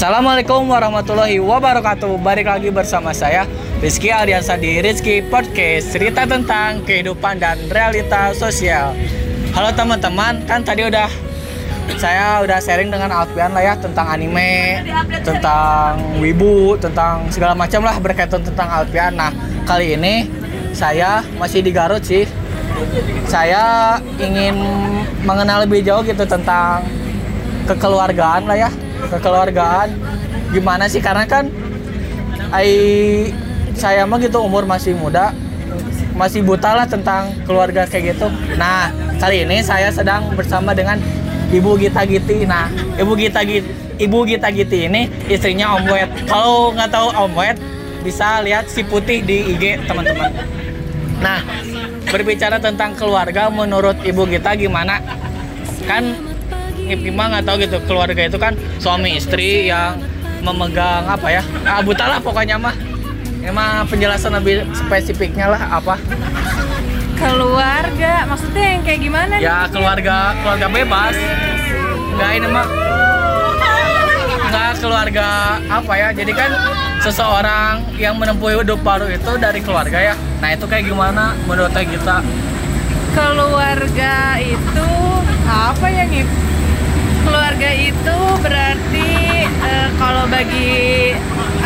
Assalamualaikum warahmatullahi wabarakatuh. Balik lagi bersama saya Rizky Ardiansa di Rizky Podcast Cerita tentang kehidupan dan realita sosial. Halo teman-teman Kan tadi udah Saya udah sharing dengan Alfian lah ya Tentang anime Tentang wibu Tentang segala macam lah berkaitan tentang Alfian. Nah kali ini Saya masih di Garut sih. Saya ingin mengenal lebih jauh gitu tentang kekeluargaan lah ya kekeluargaan. Gimana sih? Karena kan ai saya mah gitu umur masih muda masih buta lah tentang keluarga kayak gitu. Nah kali ini saya sedang bersama dengan ibu Gita Giti. Nah ibu Gita Giti ibu Gita Giti ini istrinya Om Wet kalau nggak tahu Om Wet bisa lihat si putih di IG teman-teman. Nah berbicara tentang keluarga menurut ibu Gita gimana? Kan gimana? Nggak tahu gitu. Keluarga itu kan suami istri yang memegang apa ya? Ah, buta lah pokoknya mah. Emang penjelasan lebih spesifiknya lah apa? Keluarga maksudnya yang kayak gimana ya keluarga keluarga bebas. Nggak ini mah. Nggak keluarga apa ya? Jadi kan seseorang yang menempuh hidup baru itu dari keluarga ya. Nah itu kayak gimana menurut kita keluarga itu apa ya ngip keluarga itu berarti uh, kalau bagi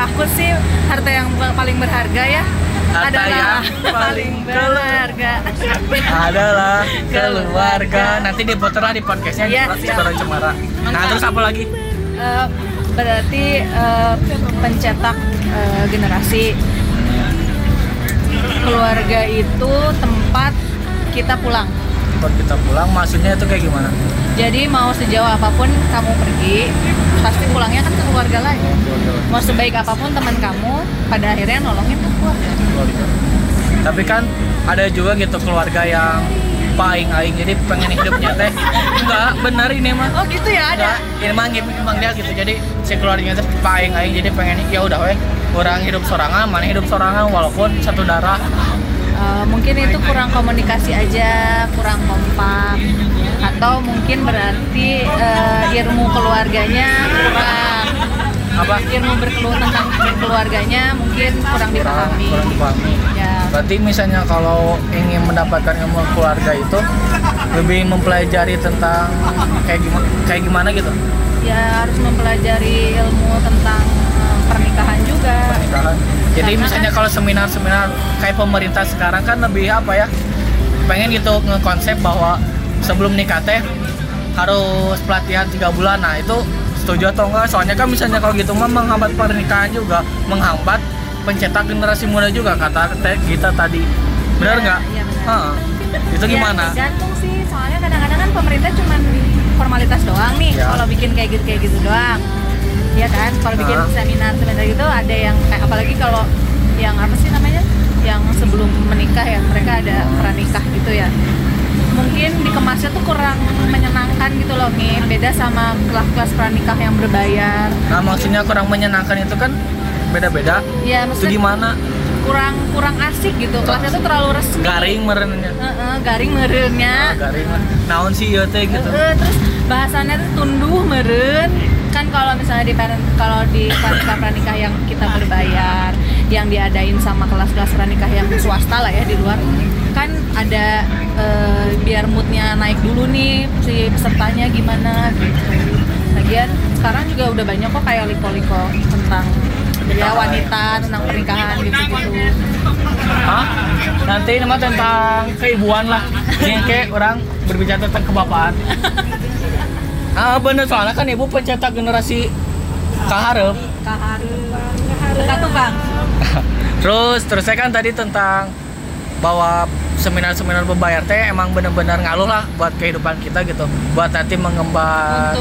aku sih harta yang paling berharga ya harta adalah yang paling berharga adalah keluarga. Nanti diputar lah di podcastnya ya, Cemara Cemara. Nah terus apa lagi? Uh, berarti uh, pencetak uh, generasi keluarga itu tempat kita pulang tempat kita pulang maksudnya itu kayak gimana? Jadi mau sejauh apa pun kamu pergi, pasti pulangnya kan ke keluarga lagi. Mau sebaik apa pun teman kamu, pada akhirnya nolongin ke keluarga. Tapi kan ada juga gitu keluarga yang paling aing jadi pengen hidupnya teh enggak benar ini mah. Oh gitu ya ada. Enggak, ini mah emang dia gitu. Jadi si keluarganya teh paling aing jadi pengen ya udah weh kurang hidup sorangan mana hidup sorangan walaupun satu darah uh, mungkin itu kurang komunikasi aja kurang kompak. Atau mungkin berarti uh, ilmu keluarganya kurang. Apa? Ilmu berkeluh tentang keluarganya mungkin kurang dipahami. kurang dipahami. Ya. Berarti misalnya kalau ingin mendapatkan ilmu keluarga itu lebih mempelajari tentang kayak gimana kayak gimana gitu? Ya harus mempelajari ilmu tentang eh, pernikahan juga. Pernikahan. Jadi Karena misalnya kan, kalau seminar-seminar kayak pemerintah sekarang kan lebih apa ya pengen gitu ngekonsep bahwa sebelum nikah teh harus pelatihan tiga bulan. Nah itu setuju atau enggak? Soalnya kan misalnya kalau gitu mah menghambat pernikahan juga menghambat pencetak generasi muda juga kata kita tadi. Benar nggak ya, ya itu ya, gimana? tergantung sih. Soalnya kadang-kadang kan pemerintah cuma formalitas doang nih. Ya. kalau bikin kayak gitu kayak gitu doang ya kan? Kalau bikin uh. seminar seminar gitu ada yang kayak apalagi kalau yang apa sih namanya? Yang sebelum menikah ya mereka ada pranikah gitu ya. Mungkin dikemasnya tuh kurang menyenangkan gitu loh nih beda sama kelas-kelas pranikah yang berbayar. Nah maksudnya kurang menyenangkan itu kan beda-beda. Ya maksudnya itu gimana? kurang kurang asik gitu. Kelasnya tuh terlalu resmi. Garing merennya. Uh -uh, garing merennya. Oh, garing. Naon sih ya teh gitu. Uh, terus bahasannya tuh tunduh meren kan kalau misalnya di kalau di pranikah pranikah yang kita berbayar yang diadain sama kelas-kelas pranikah yang swasta lah ya di luar kan ada uh, biar moodnya naik dulu nih si pesertanya gimana gitu. Lagian sekarang juga udah banyak kok kayak liko-liko tentang ya wanita tentang pernikahan gitu gitu Hah? nanti nama tentang keibuan lah. Ini kayak orang berbicara tentang kebapaan ah bener soalnya kan ibu pencetak generasi kaharep kaharep kaharep tukang terus terus saya kan tadi tentang bahwa seminar-seminar berbayar teh emang benar-benar ngaluh lah buat kehidupan kita gitu. Buat nanti mengemban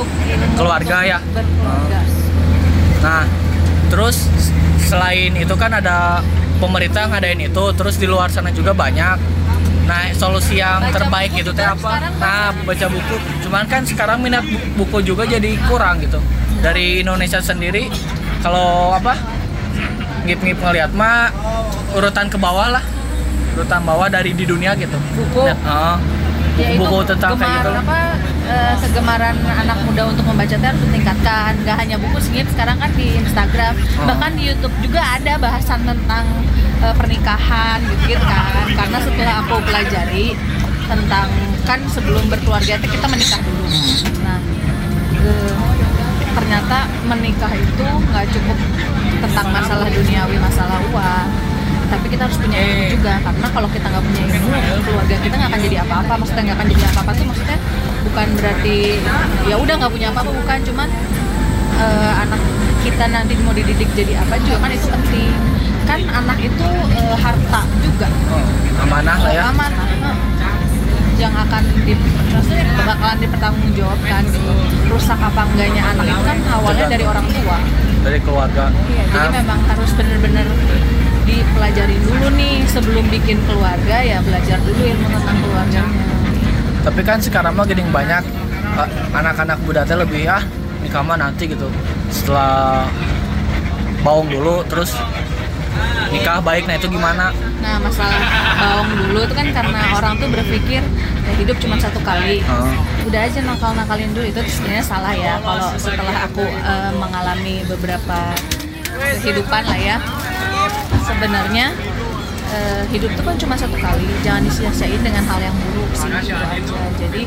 keluarga ya. nah terus selain itu kan ada pemerintah ngadain itu terus di luar sana juga banyak. Nah solusi yang baca terbaik itu teh apa? nah baca buku cuman kan sekarang minat buku juga jadi kurang gitu. Dari Indonesia sendiri kalau apa ngip-ngip ngeliat mah urutan ke bawah lah. Urutan bawah dari di dunia gitu. Buku? Uh, buku-buku ya, tentang kayak gitu. apa eh, kegemaran anak muda untuk membaca itu harus ditingkatkan. Nggak hanya buku sih sekarang kan di Instagram. Oh. bahkan di YouTube juga ada bahasan tentang eh, pernikahan gitu, kan. Karena setelah aku pelajari tentang kan sebelum berkeluarga itu kita menikah dulu. Nah eh, ternyata menikah itu nggak cukup tentang masalah duniawi masalah uang. Tapi kita harus punya ilmu juga karena kalau kita nggak punya ilmu keluarga kita nggak akan jadi apa-apa. Maksudnya nggak akan jadi apa-apa tuh maksudnya bukan berarti ya udah nggak punya apa-apa bukan. Cuman eh, anak kita nanti mau dididik jadi apa juga kan itu penting. Kan anak itu eh, harta juga. Oh, amanah lah ya. Amanah. Heeh. Yang akan di, maksudnya bakalan dipertanggungjawabkan gitu rusak apa enggaknya anak itu kan awalnya dari orang tua. Dari keluarga. Iya, jadi Nah, memang harus bener-bener dipelajari dulu nih sebelum bikin keluarga ya belajar dulu ilmu tentang keluarganya. tapi kan sekarang mah gini banyak eh, anak-anak muda teh lebih ah nikah mah nanti gitu. Setelah baung dulu terus nikah baik nah itu gimana? Nah masalah baung dulu itu kan karena orang tuh berpikir hidup cuma satu kali. Heeh. Udah aja nakal-nakalin dulu itu sebenarnya salah ya. Kalau setelah aku eh, mengalami beberapa kehidupan lah ya, sebenarnya eh, hidup itu kan cuma satu kali. Jangan disia-siain dengan hal yang buruk sih gitu aja. Jadi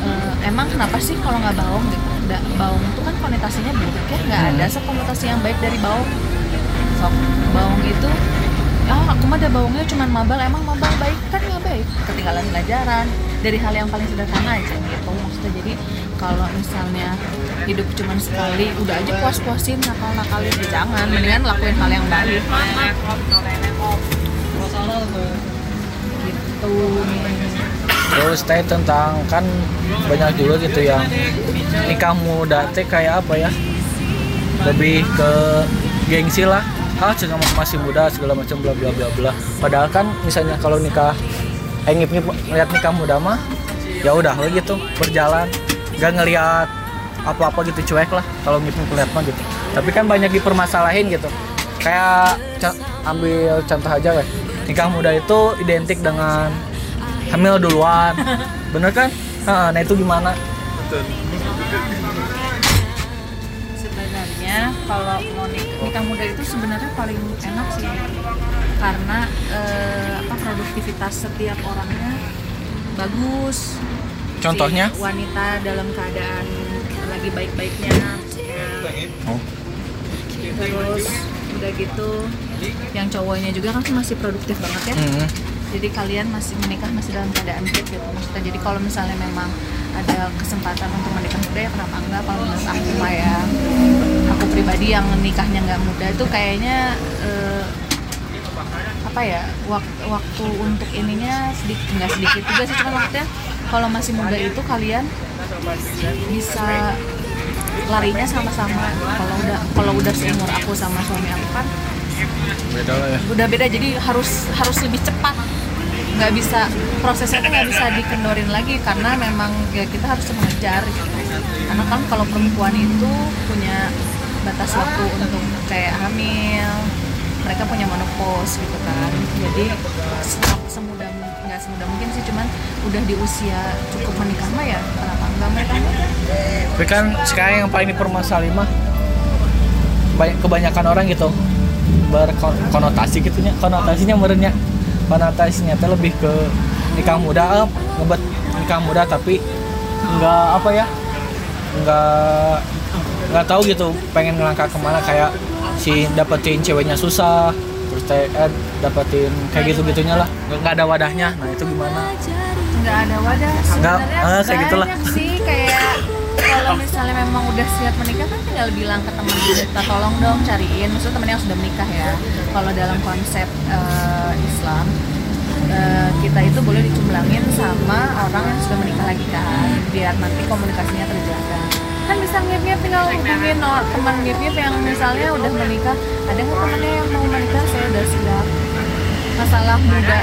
eh, emang kenapa sih kalau nggak baung gitu? Nggak- baung itu kan konotasinya buruk ya. Nggak ada Hmm. sekonotasi yang baik dari baung. Sok baung itu ah aku mah ada baungnya cuman mabal emang mabal baik kan nggak baik ketinggalan pelajaran dari hal yang paling sederhana aja gitu. Maksudnya jadi kalau misalnya hidup cuman sekali udah aja puas-puasin nakal-nakalin ya jangan mendingan lakuin hal yang baik gitu. Terus teh tentang kan banyak juga gitu yang nikah muda teh kayak apa ya? Lebih ke gengsi lah. Ah cuma masih muda segala macam bla bla bla bla. Padahal kan misalnya kalau nikah eh ngip ngip lihat nikah muda mah ya udah lah gitu berjalan. Nggak ngelihat apa apa gitu cuek lah kalau ngip ngip lihat mah gitu. Tapi kan banyak dipermasalahin gitu. Kayak ambil contoh aja weh. Nikah muda itu identik dengan hamil duluan. Bener kan? Nah, nah itu gimana sebenarnya kalau mau nik- nikah muda itu sebenarnya paling enak sih. Karena eh, apa produktivitas setiap orangnya bagus. Contohnya? Si wanita dalam keadaan lagi baik-baiknya. Oh. terus udah gitu yang cowoknya juga kan masih produktif banget ya. Hmm. jadi kalian masih menikah masih dalam keadaan fit gitu maksudnya. Jadi kalau misalnya memang ada kesempatan untuk menikah muda ya kenapa enggak? Kalau menurut aku ya pribadi yang nikahnya nggak muda itu kayaknya eh, apa ya waktu waktu untuk ininya sedikit nggak sedikit juga sih cuma maksudnya kalau masih muda itu kalian bisa larinya sama-sama. Kalau udah kalau udah seumur aku sama suami aku kan beda lah ya. udah beda jadi harus harus lebih cepat. Nggak bisa prosesnya tuh nggak bisa dikendorin lagi karena memang ya kita harus mengejar gitu. karena kan kalau perempuan itu punya batas waktu untuk kayak hamil. Mereka punya menopause gitu kan. Jadi se- semudah nggak semudah mungkin sih cuman udah di usia cukup menikah mah ya kenapa enggak mereka? Tapi kan sekarang yang paling dipermasalahin mah banyak kebanyakan orang gitu berkonotasi gitunya konotasinya merenya. Konotasinya teh lebih ke nikah muda eh, ngebet nikah muda tapi nggak apa ya nggak nggak tahu gitu pengen ngelangkah ke mana kayak si dapetin ceweknya susah terus teh eh, dapetin kayak gitu gitunya lah. Nggak nggak ada wadahnya. Nah itu gimana? Nggak ada wadah. Sebenarnya eh, kayak gitulah. sih kayak kalau misalnya memang udah siap menikah kan tinggal bilang ke temen kita tolong dong cariin. Maksudnya temen yang sudah menikah ya. Kalau dalam konsep eh, Islam eh, kita itu boleh dicumblangin sama orang yang sudah menikah lagi kan. Biar nanti komunikasinya terjaga kan bisa ngip-ngip tinggal hubungin or- teman ngip-ngip yang misalnya udah menikah. Ada nggak temennya yang mau menikah? Saya udah siap masalah muda.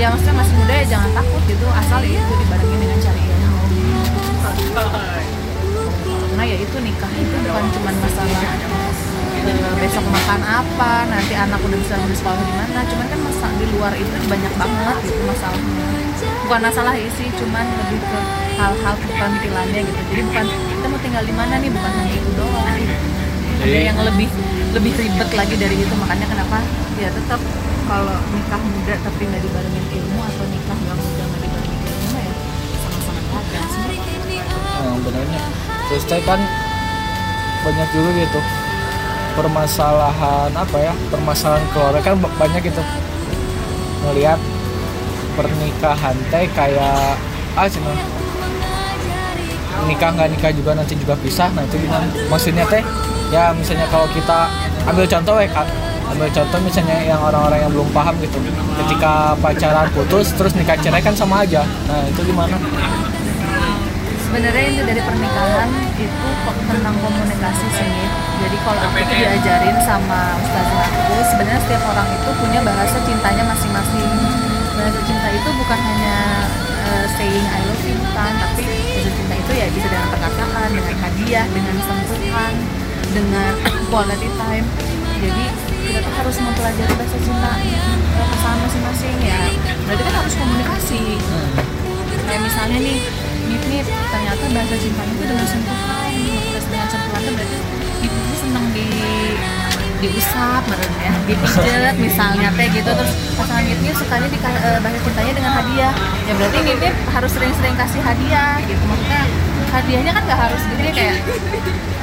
Ya maksudnya masih muda ya jangan takut gitu. Asal itu dibarengin dengan cari ilmu. Karena ya itu nikah itu bukan cuma masalah eh, besok makan apa nanti anak udah bisa lulus sekolah di mana. Cuman kan masa di luar itu banyak banget gitu masalahnya. Bukan masalah ya sih cuman lebih ke hal-hal keterampilannya gitu. Jadi bukan kita mau tinggal di mana nih? Bukan hanya itu doang. Ada yang lebih lebih ribet lagi dari itu. Makanya kenapa ya tetap kalau nikah muda tapi nggak dibarengin ilmu atau nikah nggak muda nggak dibarengin ilmu ya sama-sama gagal sih Nah, benernya. Terus teh kan banyak juga gitu. Permasalahan apa ya? Permasalahan keluarga kan ba- banyak gitu. Ngelihat pernikahan teh kayak ah cina nikah nggak nikah juga nanti juga pisah. Nah itu gimana? Maksudnya teh ya misalnya kalau kita ambil contoh ya ambil contoh misalnya yang orang-orang yang belum paham gitu. Ketika pacaran putus terus nikah cerai kan sama aja. Nah itu gimana? Sebenarnya inti dari pernikahan itu tentang komunikasi sih. Jadi kalau aku tuh diajarin sama ustazah aku sebenarnya setiap orang itu punya bahasa cintanya masing-masing dengan quality time. Jadi kita tuh harus mempelajari bahasa cinta pasangan masing-masing ya. Berarti kan harus komunikasi. Kayak misalnya nih Nip ternyata bahasa cintanya itu dengan sentuhan maksudnya dengan sentuhan itu berarti Nip itu seneng di diusap meren ya dipijet misalnya teh gitu. Terus pasangan Nip Nip sukanya di eh, bahasa cintanya dengan hadiah. Ya berarti Nip harus sering-sering kasih hadiah gitu. Maksudnya hadiahnya kan nggak harus gitu ya kayak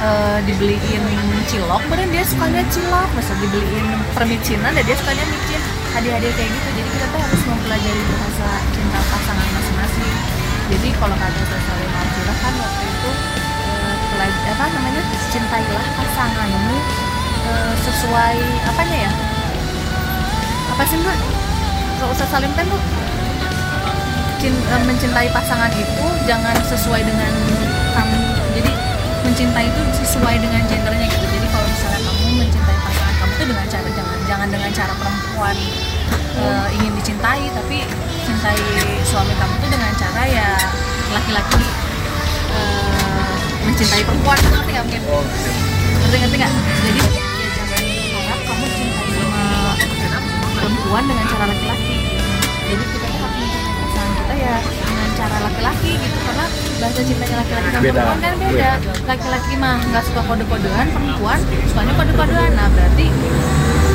eh, dibeliin cilok. Bener dia sukanya cilok masa dibeliin permicinan dan dia sukanya micin hadiah-hadiah kayak gitu. Jadi kita tuh harus mempelajari bahasa cinta pasangan masing-masing. Jadi kalau kata Salim Alfira kan waktu itu eh, pelaj- apa namanya cintailah pasanganmu eh, sesuai apanya ya? Apa sih mbak? Kalau Ustaz Salim kan mencintai pasangan itu jangan sesuai dengan kamu. Jadi mencintai itu sesuai dengan gendernya gitu. Jadi kalau misalnya kamu mencintai pasangan kamu tuh dengan cara jangan jangan dengan cara perempuan eh, ingin dicintai tapi cintai suami kamu tuh dengan cara ya laki-laki eh, mencintai perempuan. Ngerti nggak mungkin ngerti ngerti nggak? Jadi ya jangan harap kamu cintai sama perempuan dengan cara laki-laki. Jadi kita pasangan kita ya dengan cara laki-laki gitu karena bahasa cintanya laki-laki sama Beda. perempuan kan beda. laki-laki mah nggak suka kode-kodean perempuan sukanya kode-kodean. Nah berarti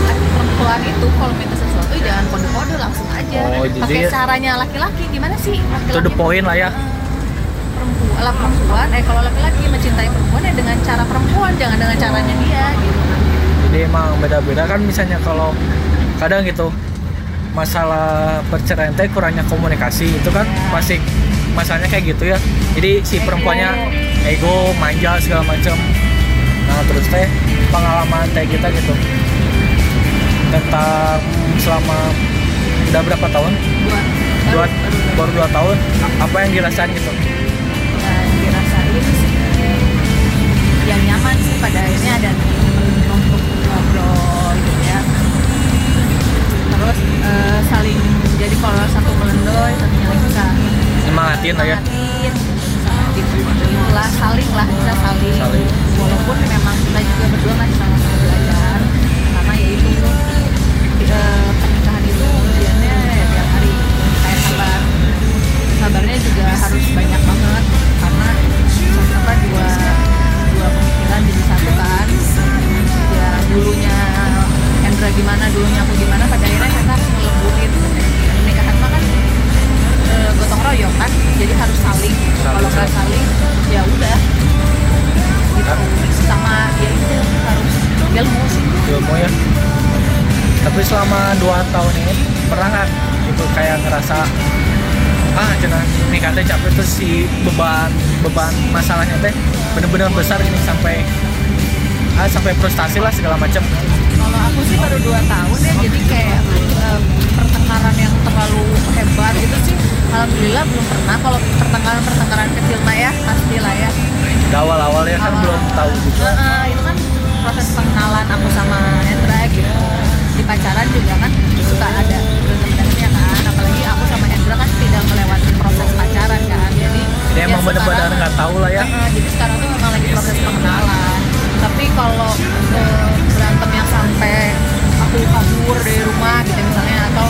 laki perempuan itu kalau minta sesuatu ya jangan kode-kode langsung aja. Oh, pakai caranya laki-laki gimana sih? To the laki-laki point lah ya. perempuan lah perempuan. Eh kalau laki-laki mencintai perempuan ya dengan cara perempuan jangan dengan caranya dia gitu. Jadi emang beda-beda kan misalnya kalau kadang gitu masalah perceraian teh kurangnya komunikasi itu kan masih masalahnya kayak gitu ya. Jadi si perempuannya ego manja segala macam. Nah terus teh pengalaman teh kita gitu. Tentang selama udah berapa tahun? Dua dua baru, dua tahun. Apa yang dirasain gitu? Ya, dirasain sih yang nyaman sih pada akhirnya ada terus eh, saling jadi kalau satu melendoy satunya lagi bisa semangatin lah ya. Gitu lah saling lah kita saling, Saling. walaupun memang kita juga berdua masih sama-sama belajar. Karena ya itu eh, pernikahan itu ujiannya ya tiap hari. Kayak sabar. Sabarnya juga harus banyak banget. Karena apa dua dua pemikiran jadi satu kan. Ya dulunya Hendra gimana dulunya aku gimana pada akhirnya kita harus ngelembutin pernikahan mah kan eh, gotong royong kan jadi harus saling. Kalau nggak saling. ya udah. Gitu. Sama ya itu harus ilmu sih. Ilmu ya. Tapi selama dua tahun ini pernah nggak itu kayak ngerasa ah cina nikah teh capek terus si beban beban masalahnya teh bener-bener besar ini sampai ah sampai frustasi lah segala macam kalau aku sih baru dua tahun ya jadi kayak eh, pertengkaran yang terlalu hebat gitu sih alhamdulillah belum pernah. Kalau pertengkaran pertengkaran kecil mah ya pasti lah ya. Di awal-awal ya kan Awal. belum tahu juga. Heeh, itu kan proses pengenalan aku sama Hendra gitu. Di pacaran juga kan suka ada berantem-berantemnya kan apalagi aku sama Hendra kan tidak melewati proses pacaran kan. Jadi jadi ya emang bener-bener sekarang- nggak tahu lah ya. Heeh, jadi sekarang tuh memang lagi proses pengenalan tapi kalau uh, berantem yang sampai aku kabur dari rumah gitu misalnya atau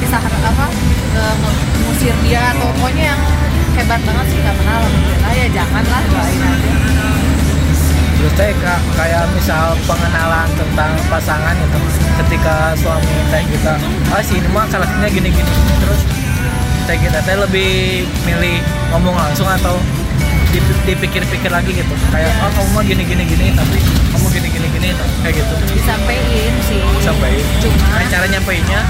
kisah apa eh, mengusir dia atau pokoknya yang hebat banget sih nggak pernah lah ya janganlah doain aja. Terus teh kayak misal pengenalan tentang pasangan gitu ketika suami teh kita ah si ini mah karakternya gini gini terus teh kita teh lebih milih ngomong langsung atau dipikir-pikir lagi gitu. Kayak oh kamu mah gini gini gini tapi kamu gini gini gini kayak gitu. Disampaikan sih. Sampai cuma nah, cara nyampeinnya.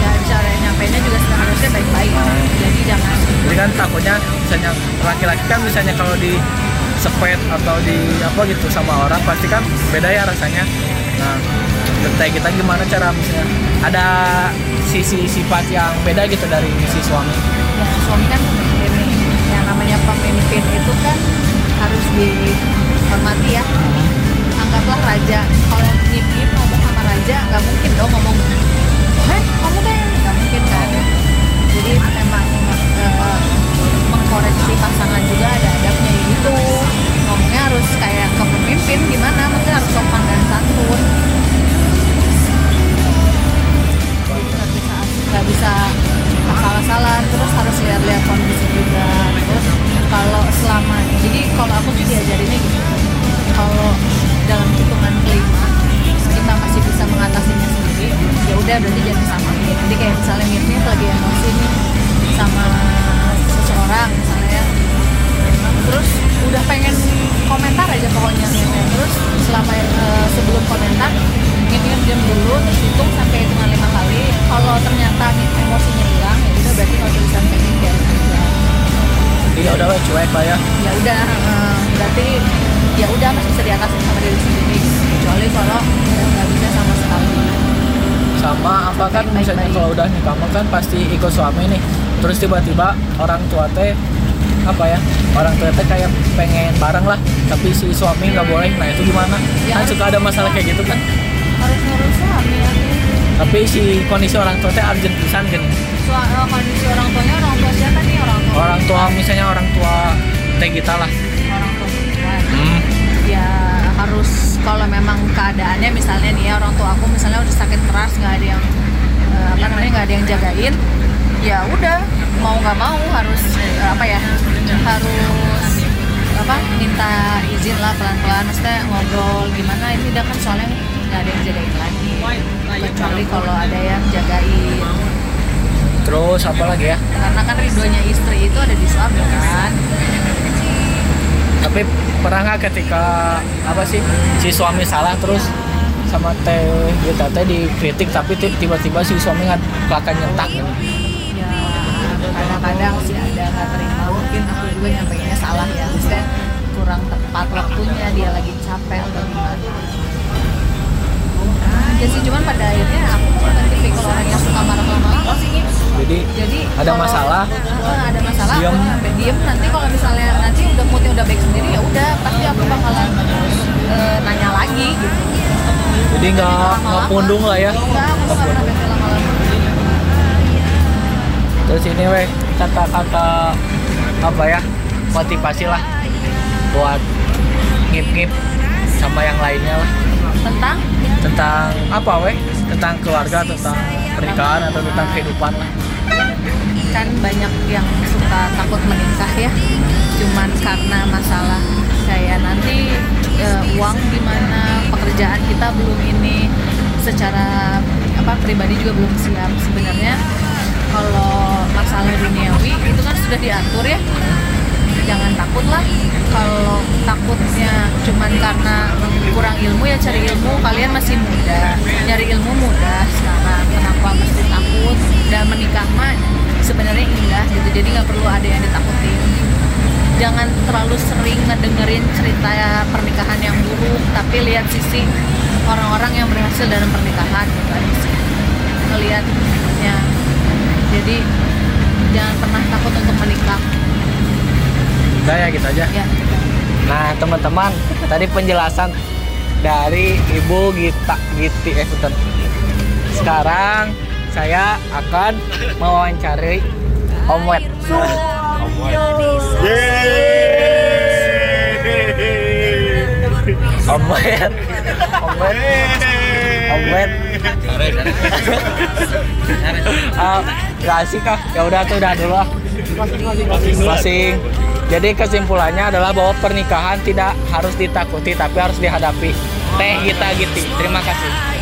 Ya cara nyampeinnya juga seharusnya baik-baik. Jadi jangan jadi kan takutnya misalnya laki-laki kan misalnya kalau di sepet atau di apa gitu sama orang pasti kan beda ya rasanya. Nah tentang kita gimana cara misalnya ada sisi sifat yang beda gitu dari si suami? Ya suami kan pemimpin pemimpin itu kan harus dihormati ya. Anggaplah raja kalau nyip ngomong sama raja nggak mungkin dong ngomong heh kamu teh nggak mungkin kan? Jadi emang eh, mengkoreksi pasangan juga ada cuek lah ya. Ya udah eh, berarti ya udah masih bisa diatasi sama diri sendiri. Kecuali kalau nggak bisa sama sekali. Sama apa kan Baik, misalnya baik. kalau udah nikah mah kan pasti ikut suami nih. Terus tiba-tiba orang tua teh apa ya orang tua teh kayak pengen bareng lah. Tapi si suami nggak boleh nah itu gimana? Ya, kan suka ada masalah kayak gitu kan? harus ngurus suami ya. Tapi si kondisi orang tua teh urgent pisan kan kondisi orang tuanya orang tua siapa nih orang tua misalnya orang tua teh kita lah. Orang tua hmm. ya harus kalau memang keadaannya misalnya nih ya orang tua aku misalnya udah sakit keras nggak ada yang eh, apa namanya nggak ada yang jagain ya udah mau nggak mau harus eh, apa ya harus apa minta izin lah pelan-pelan maksudnya ngobrol gimana ini udah kan soalnya nggak ada yang jagain lagi. Kecuali kalau ada yang jagain terus apa lagi ya? Karena kan ridhonya istri itu ada di suami kan? Tapi pernah nggak ketika apa sih si suami salah terus sama teh kita teh dikritik tapi ti- tiba-tiba si suami nggak kelakar nyentak gitu. ya kadang-kadang sih ada nggak terima mungkin aku juga nyampeinnya salah ya. Maksudnya kurang tepat waktunya dia lagi capek atau gimana ya sih cuman pada akhirnya aku bukan tipikal orang yang suka marah lama-lama sih jadi jadi Ada kalau- masalah? Eh, ada masalah Diem. aku sampai diem. Nanti kalau misalnya nanti udah moodnya udah baik sendiri ya udah pasti aku bakalan eh, nanya lagi gitu. Jadi nggak nggak pundung lah ya. Enggak aku nggak pernah bete lama-lama. Terus ini weh kata-kata apa ya motivasi lah buat ngip-ngip sama yang lainnya lah tentang apa weh? Tentang keluarga tentang pernikahan atau tentang kehidupan. Lah kan banyak yang suka takut menikah ya. Cuman karena masalah kayak nanti eh, uang gimana pekerjaan kita belum ini secara apa pribadi juga belum siap. Sebenarnya kalau masalah duniawi itu kan sudah diatur ya jangan takut lah. Kalau takutnya cuman karena kurang ilmu ya cari ilmu. Kalian masih muda nyari ilmu mudah sekarang. Kenapa mesti takut? Dan menikah mah sebenarnya indah gitu. Jadi nggak perlu ada yang ditakutin. Jangan terlalu sering ngedengerin cerita pernikahan yang buruk tapi lihat sisi orang-orang yang berhasil dalam pernikahan gitu aja sih. Jadi jangan pernah takut untuk menikah udah ya gitu aja. Ya. Nah teman-teman tadi penjelasan dari ibu Gita Giti eh punten. sekarang saya akan mewawancari Om Wet Om Wet Om Wet Om Wet Om Wet Ah, gak asik? Ya udah tuh udah dulu lah. masing jadi kesimpulannya adalah bahwa pernikahan tidak harus ditakuti tapi harus dihadapi. Teh kita gitu terima kasih